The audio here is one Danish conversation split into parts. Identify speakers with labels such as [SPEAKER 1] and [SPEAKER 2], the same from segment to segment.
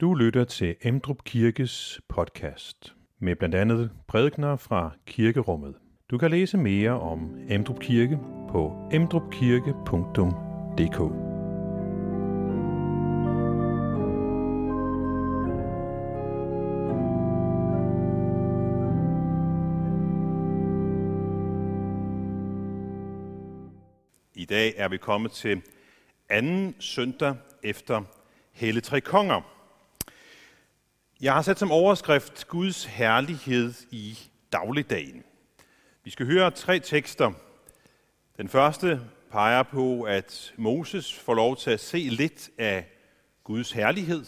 [SPEAKER 1] Du lytter til Emdrup Kirkes podcast med blandt andet prædikner fra kirkerummet. Du kan læse mere om Emdrup Kirke på emdrupkirke.dk. I dag er vi kommet til anden søndag efter Hele Tre Konger. Jeg har sat som overskrift Guds herlighed i dagligdagen. Vi skal høre tre tekster. Den første peger på, at Moses får lov til at se lidt af Guds herlighed.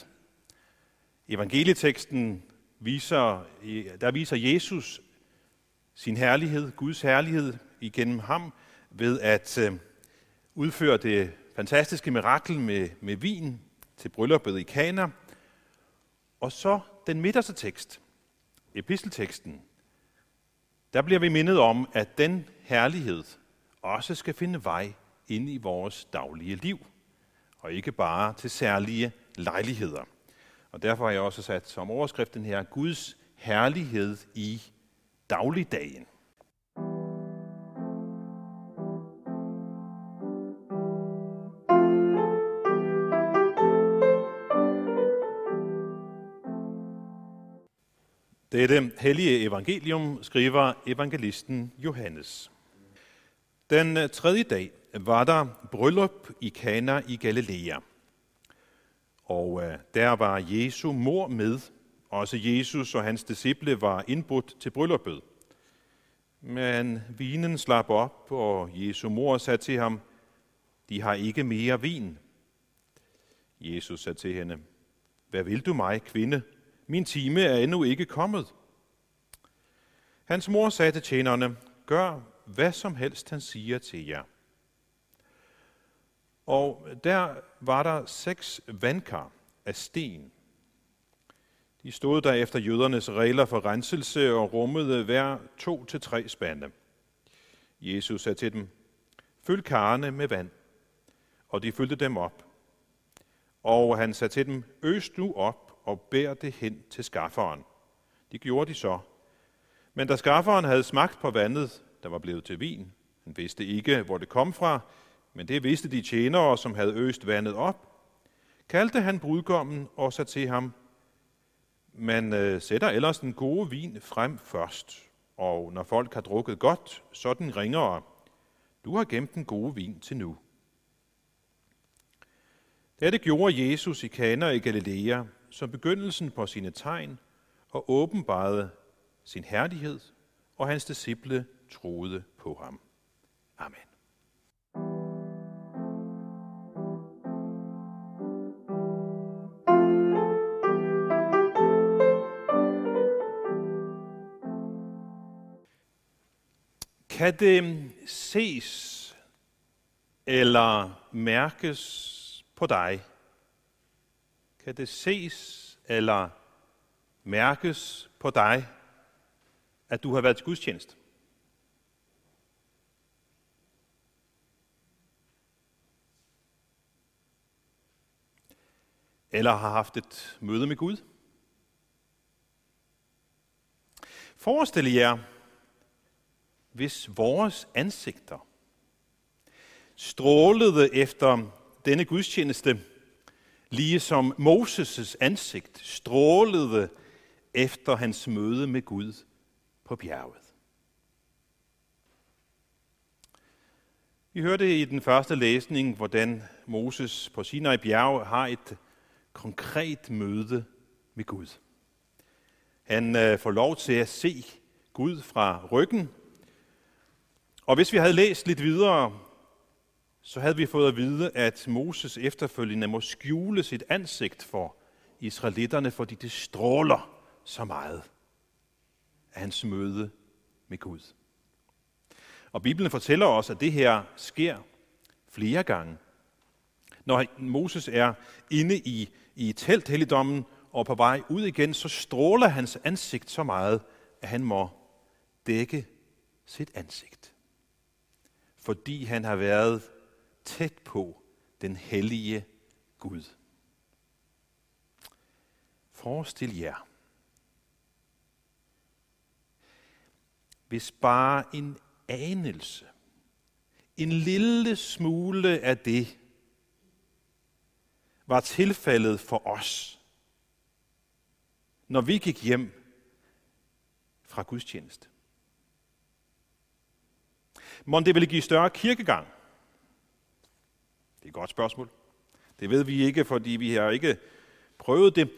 [SPEAKER 1] Evangelieteksten viser, der viser Jesus sin herlighed, Guds herlighed igennem ham, ved at øh, udføre det fantastiske mirakel med, med vin til brylluppet i Kana. Og så den midterste tekst, epistelteksten, der bliver vi mindet om, at den herlighed også skal finde vej ind i vores daglige liv, og ikke bare til særlige lejligheder. Og derfor har jeg også sat som overskriften her, Guds herlighed i dagligdagen. Dette hellige evangelium skriver evangelisten Johannes. Den øh, tredje dag var der bryllup i Kana i Galilea. Og øh, der var Jesu mor med. Også Jesus og hans disciple var indbudt til brylluppet. Men vinen slap op, og Jesu mor sagde til ham, de har ikke mere vin. Jesus sagde til hende, hvad vil du mig, kvinde? Min time er endnu ikke kommet. Hans mor sagde til tjenerne, gør hvad som helst han siger til jer. Og der var der seks vandkar af sten. De stod der efter jødernes regler for renselse og rummede hver to til tre spande. Jesus sagde til dem, fyld karrene med vand, og de fyldte dem op. Og han sagde til dem, øs nu op og bær det hen til skafferen. De gjorde de så. Men da skafferen havde smagt på vandet, der var blevet til vin, han vidste ikke, hvor det kom fra, men det vidste de tjenere, som havde øst vandet op, kaldte han brudgommen og sagde til ham, man øh, sætter ellers den gode vin frem først, og når folk har drukket godt, så den ringere. Du har gemt den gode vin til nu. Dette gjorde Jesus i Kana i Galilea, som begyndelsen på sine tegn og åbenbarede sin herlighed, og hans disciple troede på ham. Amen. Kan det ses eller mærkes på dig, kan det ses eller mærkes på dig, at du har været til gudstjeneste? Eller har haft et møde med Gud? Forestil jer, hvis vores ansigter strålede efter denne gudstjeneste Ligesom Moses' ansigt strålede efter hans møde med Gud på bjerget. Vi hørte i den første læsning, hvordan Moses på Sinai bjerg har et konkret møde med Gud. Han øh, får lov til at se Gud fra ryggen. Og hvis vi havde læst lidt videre så havde vi fået at vide, at Moses efterfølgende må skjule sit ansigt for israelitterne, fordi det stråler så meget af hans møde med Gud. Og Bibelen fortæller os, at det her sker flere gange. Når Moses er inde i, i telthelligdommen og på vej ud igen, så stråler hans ansigt så meget, at han må dække sit ansigt. Fordi han har været tæt på den hellige Gud. Forestil jer, hvis bare en anelse, en lille smule af det, var tilfældet for os, når vi gik hjem fra gudstjeneste. Må det ville give større kirkegang? Det er et godt spørgsmål. Det ved vi ikke, fordi vi har ikke prøvet det.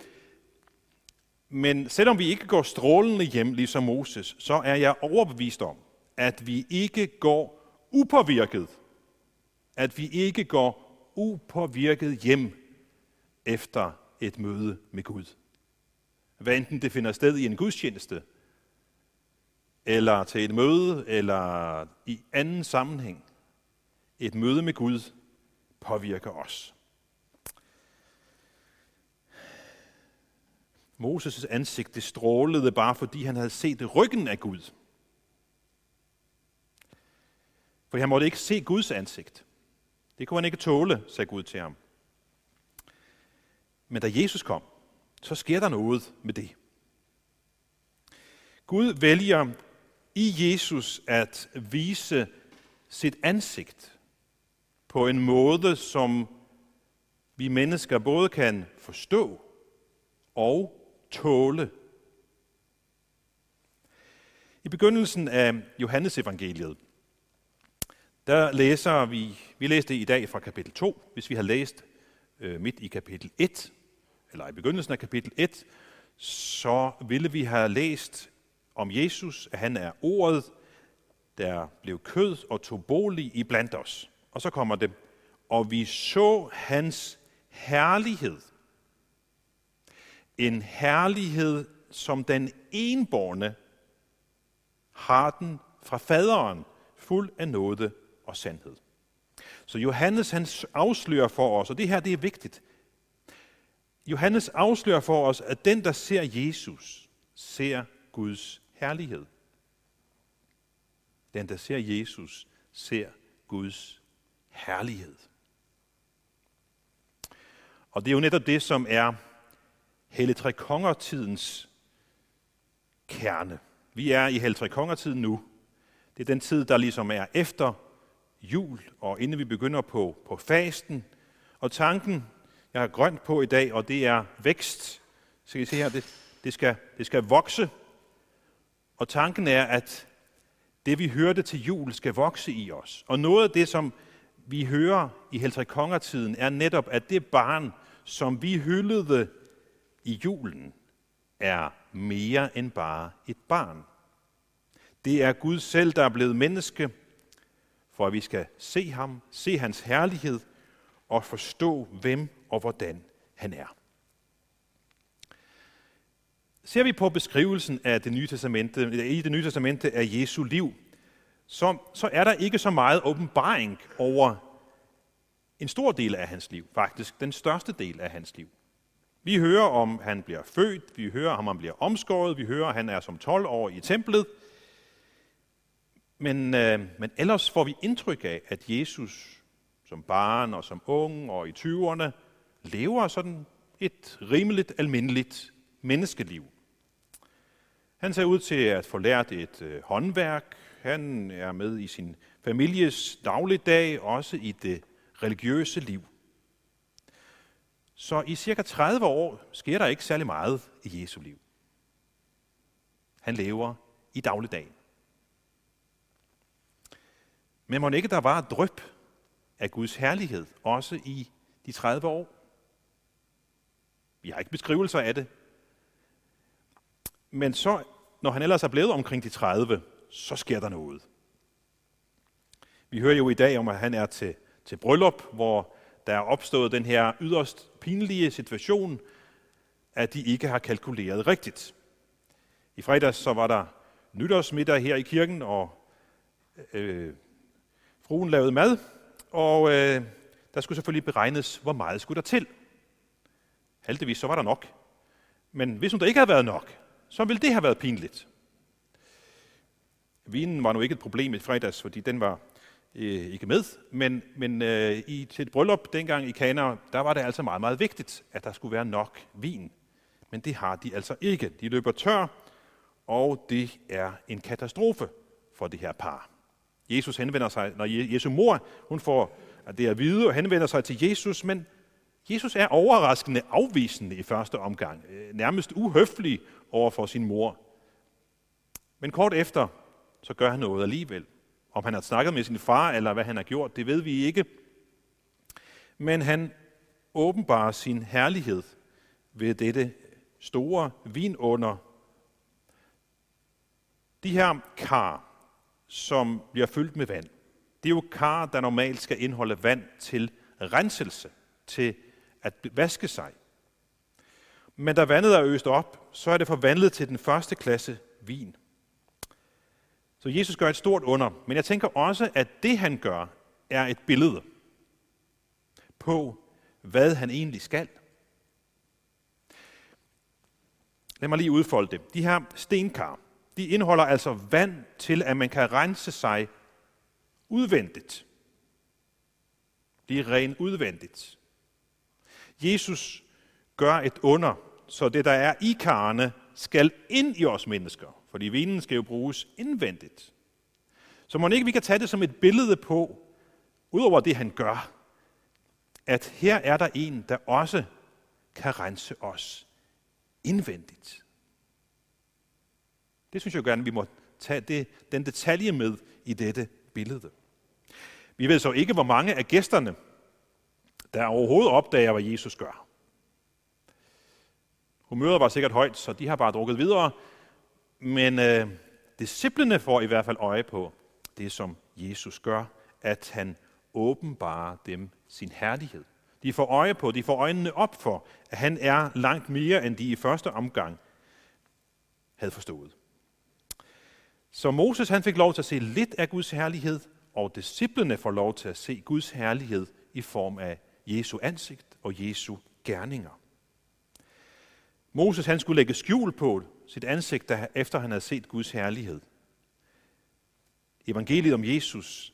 [SPEAKER 1] Men selvom vi ikke går strålende hjem, ligesom Moses, så er jeg overbevist om, at vi ikke går upåvirket. At vi ikke går upåvirket hjem efter et møde med Gud. Hvad enten det finder sted i en gudstjeneste, eller til et møde, eller i anden sammenhæng. Et møde med Gud påvirker os. Moses' ansigt det strålede bare fordi han havde set ryggen af Gud. For han måtte ikke se Guds ansigt. Det kunne han ikke tåle, sagde Gud til ham. Men da Jesus kom, så sker der noget med det. Gud vælger i Jesus at vise sit ansigt på en måde, som vi mennesker både kan forstå og tåle. I begyndelsen af Johannes evangeliet, der læser vi, vi læste i dag fra kapitel 2, hvis vi har læst øh, midt i kapitel 1, eller i begyndelsen af kapitel 1, så ville vi have læst om Jesus, at han er ordet, der blev kød og tog bolig i blandt os. Og så kommer det, og vi så hans herlighed. En herlighed, som den enborne har den fra faderen, fuld af nåde og sandhed. Så Johannes han afslører for os, og det her det er vigtigt. Johannes afslører for os, at den, der ser Jesus, ser Guds herlighed. Den, der ser Jesus, ser Guds herlighed. Og det er jo netop det, som er Helle Tre Konger-tidens kerne. Vi er i Helle Tre Konger-tiden nu. Det er den tid, der ligesom er efter jul, og inden vi begynder på, på fasten. Og tanken, jeg har grønt på i dag, og det er vækst. Så kan I se her, det, det, skal, det skal vokse. Og tanken er, at det vi hørte til jul skal vokse i os. Og noget af det, som vi hører i Heltre Kongertiden, er netop, at det barn, som vi hyldede i julen, er mere end bare et barn. Det er Gud selv, der er blevet menneske, for at vi skal se ham, se hans herlighed og forstå, hvem og hvordan han er. Ser vi på beskrivelsen af det nye testamente, i det nye testamente af Jesu liv, så, så er der ikke så meget åbenbaring over en stor del af hans liv, faktisk den største del af hans liv. Vi hører om, han bliver født, vi hører om, han bliver omskåret, vi hører, at han er som 12 år i templet. Men, øh, men ellers får vi indtryk af, at Jesus som barn og som ung og i 20'erne lever sådan et rimeligt almindeligt menneskeliv. Han ser ud til at få lært et øh, håndværk. Han er med i sin families dagligdag, også i det religiøse liv. Så i cirka 30 år sker der ikke særlig meget i Jesu liv. Han lever i dagligdagen. Men må ikke der var et drøb af Guds herlighed, også i de 30 år? Vi har ikke beskrivelser af det, men så, når han ellers er blevet omkring de 30, så sker der noget. Vi hører jo i dag om, at han er til, til bryllup, hvor der er opstået den her yderst pinlige situation, at de ikke har kalkuleret rigtigt. I fredags så var der nytårsmiddag her i kirken, og øh, fruen lavede mad, og øh, der skulle selvfølgelig beregnes, hvor meget skulle der til. Heldigvis så var der nok. Men hvis nu der ikke havde været nok, så ville det have været pinligt. Vinen var nu ikke et problem i fredags, fordi den var øh, ikke med, men, men øh, i, til et bryllup dengang i Kana, der var det altså meget, meget vigtigt, at der skulle være nok vin. Men det har de altså ikke. De løber tør, og det er en katastrofe for det her par. Jesus henvender sig, når Jesu mor hun får at det er at vide og henvender sig til Jesus, men Jesus er overraskende afvisende i første omgang, øh, nærmest uhøflig over for sin mor. Men kort efter, så gør han noget alligevel. Om han har snakket med sin far, eller hvad han har gjort, det ved vi ikke. Men han åbenbarer sin herlighed ved dette store vinunder. De her kar, som bliver fyldt med vand, det er jo kar, der normalt skal indeholde vand til renselse, til at vaske sig. Men da vandet er øst op, så er det forvandlet til den første klasse vin. Så Jesus gør et stort under, men jeg tænker også, at det han gør, er et billede på, hvad han egentlig skal. Lad mig lige udfolde det. De her stenkar, de indeholder altså vand til, at man kan rense sig udvendigt. De er rent udvendigt. Jesus gør et under, så det, der er i karne, skal ind i os mennesker. Fordi vinen skal jo bruges indvendigt. Så må ikke vi kan tage det som et billede på, udover det han gør, at her er der en, der også kan rense os indvendigt. Det synes jeg gerne, vi må tage det, den detalje med i dette billede. Vi ved så ikke, hvor mange af gæsterne, der overhovedet opdager, hvad Jesus gør. Humøret var sikkert højt, så de har bare drukket videre. Men øh, disciplene får i hvert fald øje på det, som Jesus gør, at han åbenbarer dem sin herlighed. De får øje på, de får øjnene op for, at han er langt mere, end de i første omgang havde forstået. Så Moses han fik lov til at se lidt af Guds herlighed, og disciplene får lov til at se Guds herlighed i form af Jesu ansigt og Jesu gerninger. Moses han skulle lægge skjul på sit ansigt, efter han havde set Guds herlighed. Evangeliet om Jesus,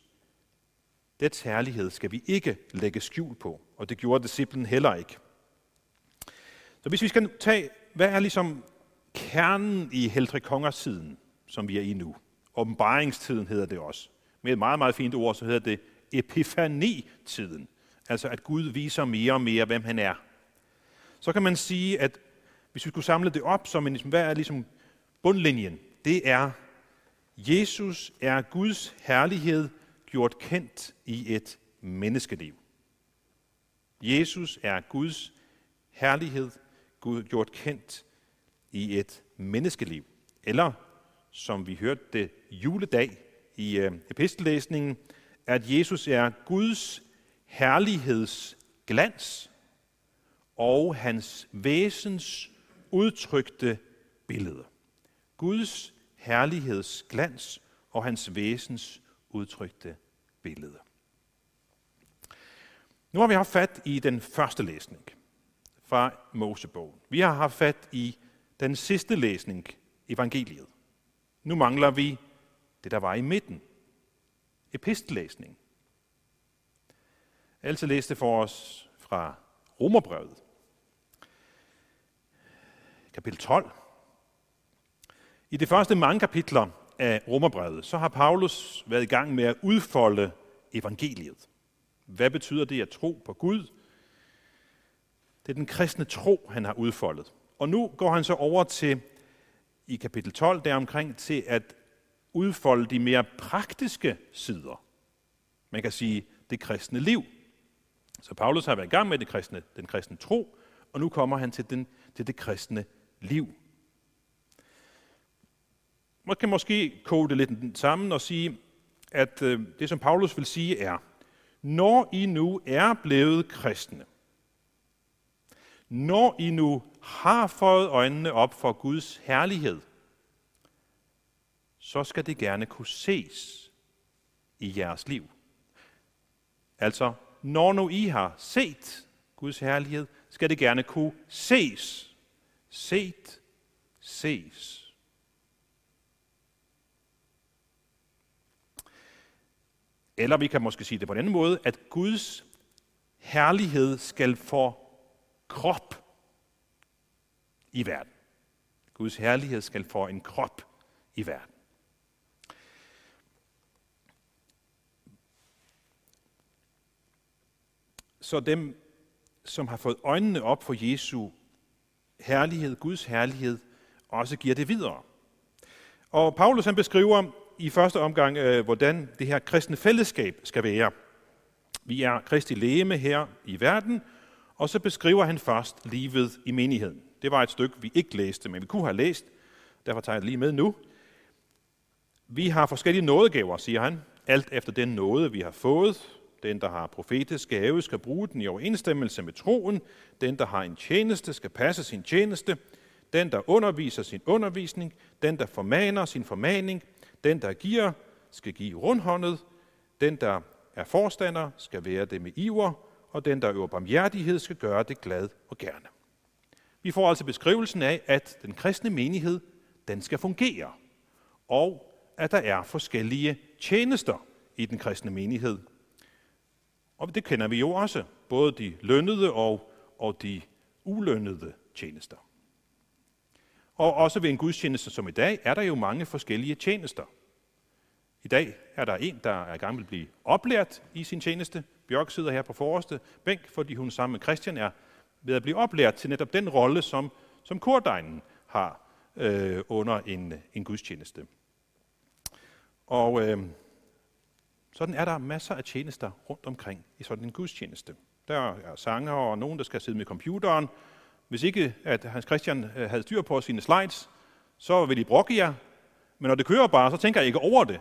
[SPEAKER 1] det herlighed skal vi ikke lægge skjul på, og det gjorde disciplen heller ikke. Så hvis vi skal tage, hvad er ligesom kernen i Heldre Kongers som vi er i nu? Åbenbaringstiden hedder det også. Med et meget, meget fint ord, så hedder det epifanitiden. Altså at Gud viser mere og mere, hvem han er. Så kan man sige, at hvis vi skulle samle det op som en, ligesom, hvad er ligesom bundlinjen? Det er, Jesus er Guds herlighed gjort kendt i et menneskeliv. Jesus er Guds herlighed gjort kendt i et menneskeliv. Eller, som vi hørte det juledag i øh, epistellæsningen, at Jesus er Guds herligheds glans og hans væsens udtrykte billede. Guds herlighedsglans og hans væsens udtrykte billede. Nu har vi haft fat i den første læsning fra Mosebogen. Vi har haft fat i den sidste læsning, evangeliet. Nu mangler vi det, der var i midten, epistellæsning. Altså læste for os fra Romerbrevet, kapitel 12. I de første mange kapitler af Romerbrevet, så har Paulus været i gang med at udfolde evangeliet. Hvad betyder det at tro på Gud? Det er den kristne tro, han har udfoldet. Og nu går han så over til, i kapitel 12 deromkring, til at udfolde de mere praktiske sider. Man kan sige det kristne liv. Så Paulus har været i gang med det kristne, den kristne tro, og nu kommer han til, den, til det kristne liv. Man kan måske kode det lidt sammen og sige, at øh, det som Paulus vil sige er, når I nu er blevet kristne, når I nu har fået øjnene op for Guds herlighed, så skal det gerne kunne ses i jeres liv. Altså, når nu I har set Guds herlighed, skal det gerne kunne ses. Set, ses. Eller vi kan måske sige det på en anden måde, at Guds herlighed skal få krop i verden. Guds herlighed skal få en krop i verden. Så dem, som har fået øjnene op for Jesu herlighed, Guds herlighed, også giver det videre. Og Paulus han beskriver i første omgang, øh, hvordan det her kristne fællesskab skal være. Vi er kristi læme her i verden, og så beskriver han først livet i menigheden. Det var et stykke, vi ikke læste, men vi kunne have læst. Derfor tager jeg det lige med nu. Vi har forskellige nådegaver, siger han, alt efter den nåde, vi har fået. Den, der har profetisk gave, skal bruge den i overensstemmelse med troen. Den, der har en tjeneste, skal passe sin tjeneste. Den, der underviser sin undervisning. Den, der formaner sin formaning. Den, der giver, skal give rundhåndet. Den, der er forstander, skal være det med iver. Og den, der øver barmhjertighed, skal gøre det glad og gerne. Vi får altså beskrivelsen af, at den kristne menighed, den skal fungere. Og at der er forskellige tjenester i den kristne menighed. Og det kender vi jo også, både de lønnede og, og de ulønnede tjenester. Og også ved en gudstjeneste som i dag, er der jo mange forskellige tjenester. I dag er der en, der er i gang med at blive oplært i sin tjeneste. Bjørk sidder her på forreste bænk, fordi hun sammen med Christian er ved at blive oplært til netop den rolle, som, som kordegnen har øh, under en, en gudstjeneste. Og øh, sådan er der masser af tjenester rundt omkring i sådan en gudstjeneste. Der er sanger og nogen, der skal sidde med computeren. Hvis ikke at Hans Christian øh, havde styr på sine slides, så ville de brokke jer. Men når det kører bare, så tænker jeg ikke over det.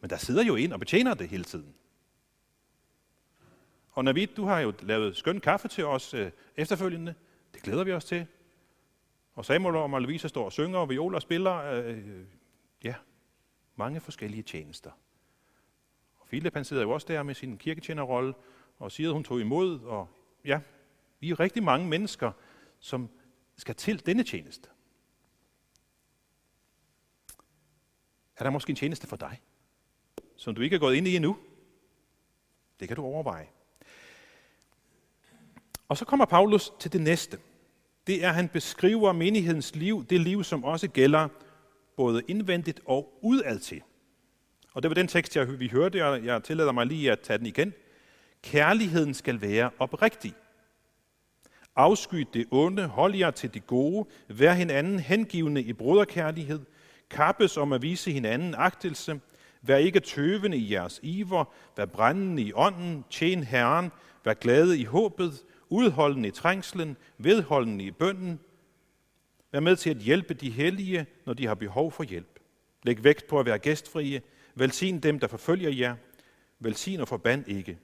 [SPEAKER 1] Men der sidder jo en og betjener det hele tiden. Og Navid, du har jo lavet skøn kaffe til os øh, efterfølgende. Det glæder vi os til. Og Samuel og Malvisa står og synger, og violer spiller. Øh, øh, ja, mange forskellige tjenester. Philip han sidder jo også der med sin kirketjenerrolle, og siger, at hun tog imod. Og ja, vi er rigtig mange mennesker, som skal til denne tjeneste. Er der måske en tjeneste for dig, som du ikke er gået ind i endnu? Det kan du overveje. Og så kommer Paulus til det næste. Det er, at han beskriver menighedens liv, det liv, som også gælder både indvendigt og udadtil. Og det var den tekst, jeg, vi hørte, og jeg tillader mig lige at tage den igen. Kærligheden skal være oprigtig. Afsky det onde, hold jer til det gode, vær hinanden hengivende i broderkærlighed, kappes om at vise hinanden agtelse, vær ikke tøvende i jeres iver, vær brændende i ånden, tjen Herren, vær glade i håbet, udholdende i trængslen, vedholdende i bønden. Vær med til at hjælpe de hellige, når de har behov for hjælp. Læg vægt på at være gæstfrie. Velsign dem, der forfølger jer. Velsign og forband ikke.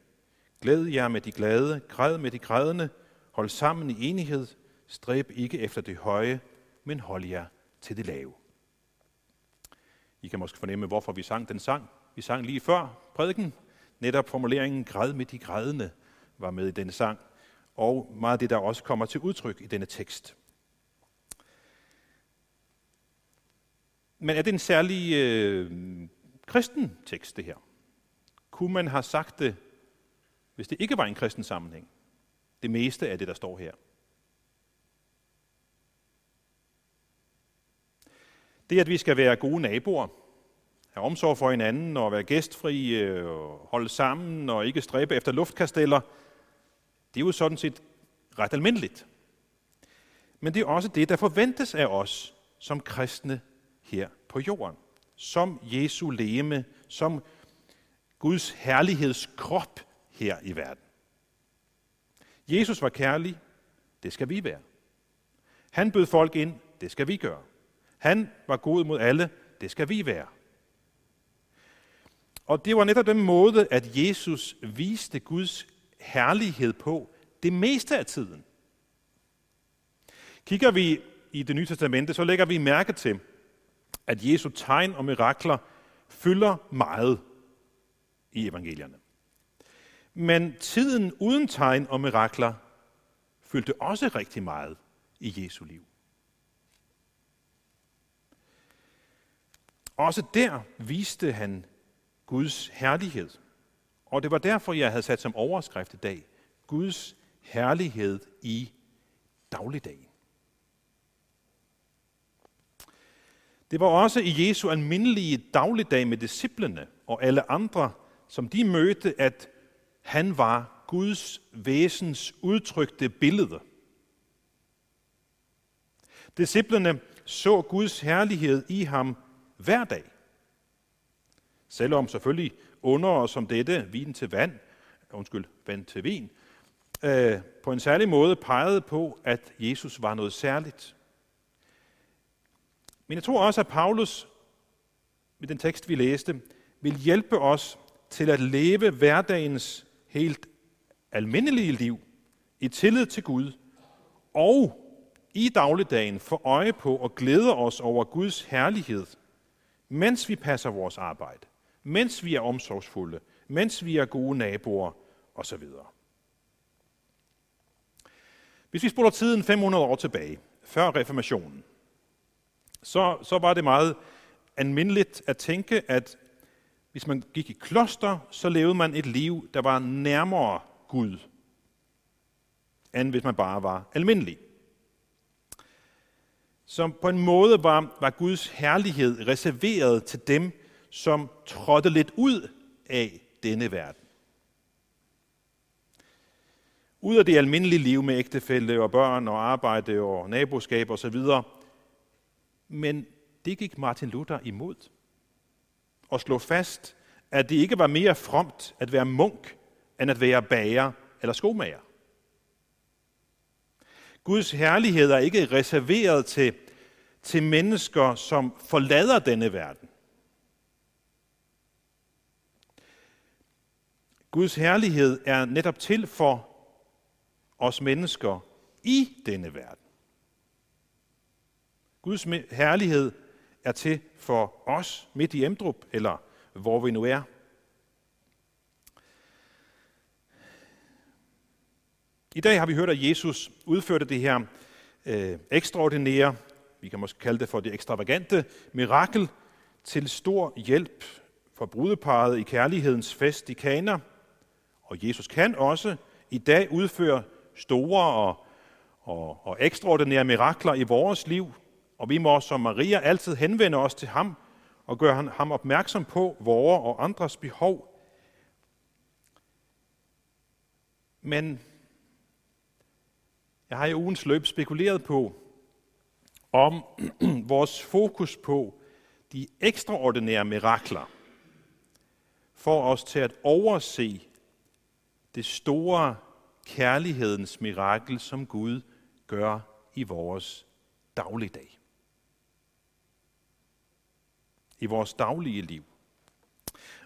[SPEAKER 1] Glæd jer med de glade, græd med de grædende. Hold sammen i enighed. Stræb ikke efter det høje, men hold jer til det lave. I kan måske fornemme, hvorfor vi sang den sang. Vi sang lige før prædiken. Netop formuleringen græd med de grædende var med i denne sang og meget af det, der også kommer til udtryk i denne tekst. Men er det en særlig øh, kristen tekst, det her? Kunne man have sagt det, hvis det ikke var en kristen sammenhæng? Det meste af det, der står her. Det, at vi skal være gode naboer, have omsorg for hinanden og være gæstfri, øh, og holde sammen og ikke stræbe efter luftkasteller, det er jo sådan set ret almindeligt. Men det er også det, der forventes af os som kristne her på jorden. Som Jesu leme, som Guds herlighedskrop her i verden. Jesus var kærlig, det skal vi være. Han bød folk ind, det skal vi gøre. Han var god mod alle, det skal vi være. Og det var netop den måde, at Jesus viste Guds herlighed på det meste af tiden. Kigger vi i det nye testamente, så lægger vi mærke til, at Jesu tegn og mirakler fylder meget i evangelierne. Men tiden uden tegn og mirakler fyldte også rigtig meget i Jesu liv. Også der viste han Guds herlighed. Og det var derfor, jeg havde sat som overskrift i dag, Guds herlighed i dagligdagen. Det var også i Jesu almindelige dagligdag med disciplene og alle andre, som de mødte, at han var Guds væsens udtrykte billede. Disciplene så Guds herlighed i ham hver dag. Selvom selvfølgelig under som dette, vin til vand, undskyld, vand til vin, øh, på en særlig måde pegede på, at Jesus var noget særligt. Men jeg tror også, at Paulus, med den tekst vi læste, vil hjælpe os til at leve hverdagens helt almindelige liv i tillid til Gud, og i dagligdagen få øje på og glæde os over Guds herlighed, mens vi passer vores arbejde, mens vi er omsorgsfulde, mens vi er gode naboer osv. Hvis vi spoler tiden 500 år tilbage, før reformationen, så, så var det meget almindeligt at tænke, at hvis man gik i kloster, så levede man et liv, der var nærmere Gud, end hvis man bare var almindelig. Som på en måde var, var Guds herlighed reserveret til dem, som trådte lidt ud af denne verden. Ud af det almindelige liv med ægtefælle og børn og arbejde og naboskab osv. Men det gik Martin Luther imod. Og slå fast, at det ikke var mere fromt at være munk, end at være bager eller skomager. Guds herlighed er ikke reserveret til, til mennesker, som forlader denne verden. Guds herlighed er netop til for os mennesker i denne verden. Guds herlighed er til for os midt i Emdrup, eller hvor vi nu er. I dag har vi hørt, at Jesus udførte det her øh, ekstraordinære, vi kan måske kalde det for det ekstravagante, mirakel til stor hjælp for brudeparet i kærlighedens fest i Kana. Og Jesus kan også i dag udføre store og, og, og ekstraordinære mirakler i vores liv, og vi må som Maria altid henvende os til ham og gøre ham opmærksom på vores og andres behov. Men jeg har i ugens løb spekuleret på, om vores fokus på de ekstraordinære mirakler får os til at overse det store kærlighedens mirakel, som Gud gør i vores dagligdag. I vores daglige liv.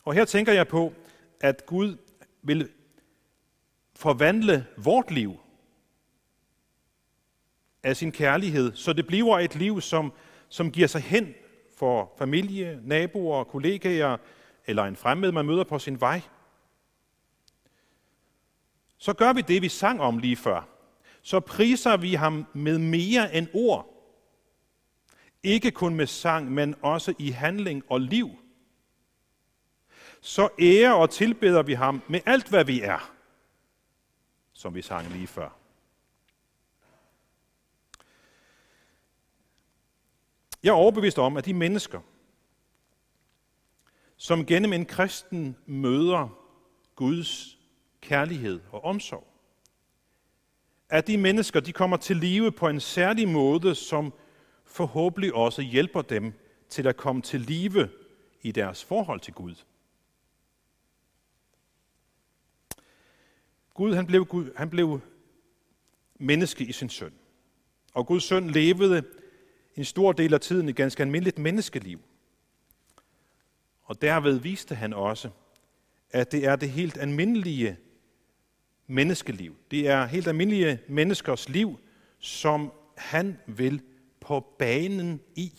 [SPEAKER 1] Og her tænker jeg på, at Gud vil forvandle vort liv af sin kærlighed, så det bliver et liv, som, som giver sig hen for familie, naboer, kollegaer eller en fremmed, man møder på sin vej. Så gør vi det, vi sang om lige før. Så priser vi ham med mere end ord. Ikke kun med sang, men også i handling og liv. Så ærer og tilbeder vi ham med alt, hvad vi er, som vi sang lige før. Jeg er overbevist om, at de mennesker, som gennem en kristen møder Guds kærlighed og omsorg, at de mennesker de kommer til live på en særlig måde, som forhåbentlig også hjælper dem til at komme til live i deres forhold til Gud. Gud, han blev, Gud, han blev menneske i sin søn. Og Guds søn levede en stor del af tiden et ganske almindeligt menneskeliv. Og derved viste han også, at det er det helt almindelige menneskeliv. Det er helt almindelige menneskers liv, som han vil på banen i.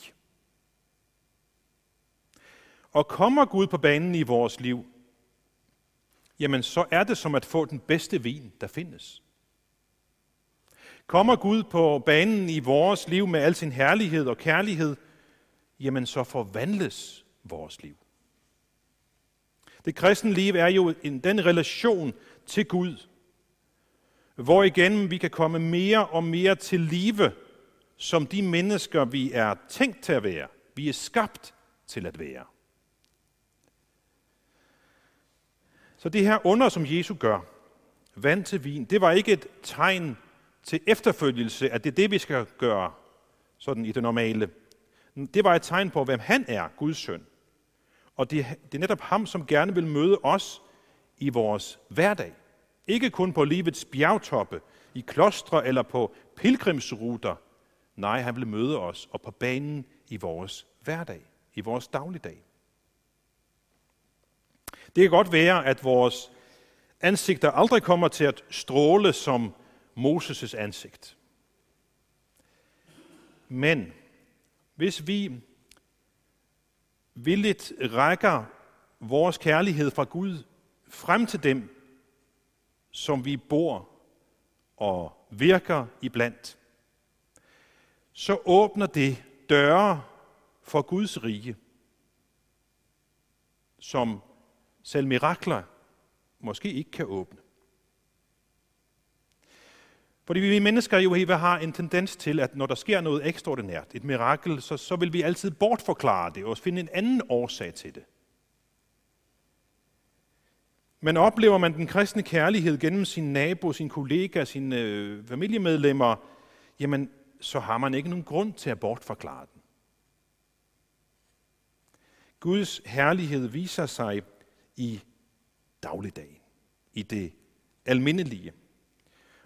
[SPEAKER 1] Og kommer Gud på banen i vores liv, jamen så er det som at få den bedste vin, der findes. Kommer Gud på banen i vores liv med al sin herlighed og kærlighed, jamen så forvandles vores liv. Det kristne liv er jo en, den relation til Gud, hvor igen vi kan komme mere og mere til live som de mennesker, vi er tænkt til at være. Vi er skabt til at være. Så det her under, som Jesus gør, vand til vin, det var ikke et tegn til efterfølgelse, at det er det, vi skal gøre sådan i det normale. Det var et tegn på, hvem han er, Guds søn. Og det, det er netop ham, som gerne vil møde os i vores hverdag. Ikke kun på livets bjergtoppe, i klostre eller på pilgrimsruter. Nej, han vil møde os og på banen i vores hverdag, i vores dagligdag. Det kan godt være, at vores ansigter aldrig kommer til at stråle som Moses' ansigt. Men hvis vi villigt rækker vores kærlighed fra Gud frem til dem, som vi bor og virker iblandt, så åbner det døre for Guds rige, som selv mirakler måske ikke kan åbne. Fordi vi mennesker jo har en tendens til, at når der sker noget ekstraordinært, et mirakel, så, så vil vi altid bortforklare det og finde en anden årsag til det. Men oplever man den kristne kærlighed gennem sin nabo, sin kollega, sine øh, familiemedlemmer, jamen så har man ikke nogen grund til at bortforklare den. Guds herlighed viser sig i dagligdagen, i det almindelige.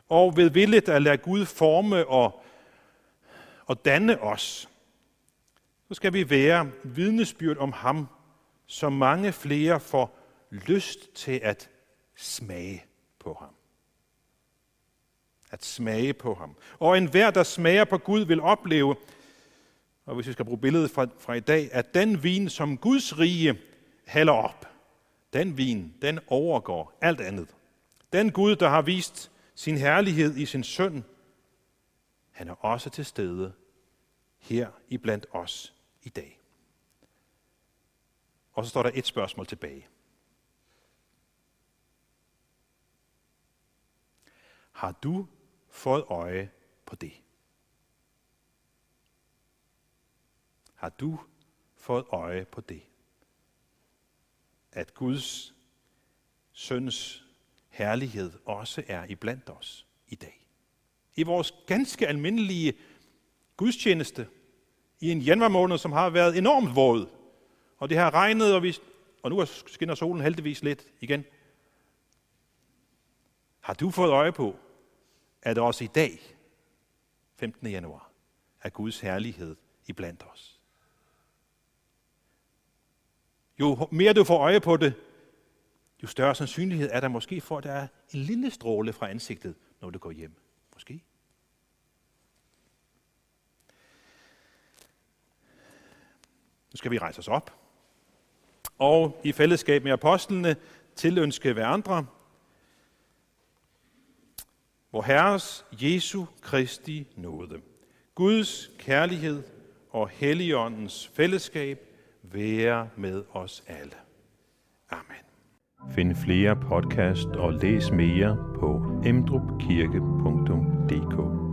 [SPEAKER 1] Og ved villet at lade Gud forme og, og danne os, så skal vi være vidnesbyrd om ham, så mange flere får lyst til at smage på ham. At smage på ham. Og enhver, der smager på Gud, vil opleve, og hvis vi skal bruge billedet fra, fra i dag, at den vin, som Guds rige hælder op, den vin, den overgår alt andet. Den Gud, der har vist sin herlighed i sin søn, han er også til stede her i blandt os i dag. Og så står der et spørgsmål tilbage. Har du fået øje på det? Har du fået øje på det? At Guds søns herlighed også er iblandt os i dag. I vores ganske almindelige gudstjeneste, i en januarmåned, som har været enormt våd, og det har regnet, og, vi, og nu skinner solen heldigvis lidt igen. Har du fået øje på, at også i dag, 15. januar, at Guds herlighed iblandt os? Jo mere du får øje på det, jo større sandsynlighed er der måske for, at der er en lille stråle fra ansigtet, når du går hjem. Måske. Nu skal vi rejse os op. Og i fællesskab med apostlene tilønske hverandre, hvor Herres Jesu Kristi nåde, Guds kærlighed og Helligåndens fællesskab være med os alle. Amen.
[SPEAKER 2] Find flere podcast og læs mere på emdrupkirke.dk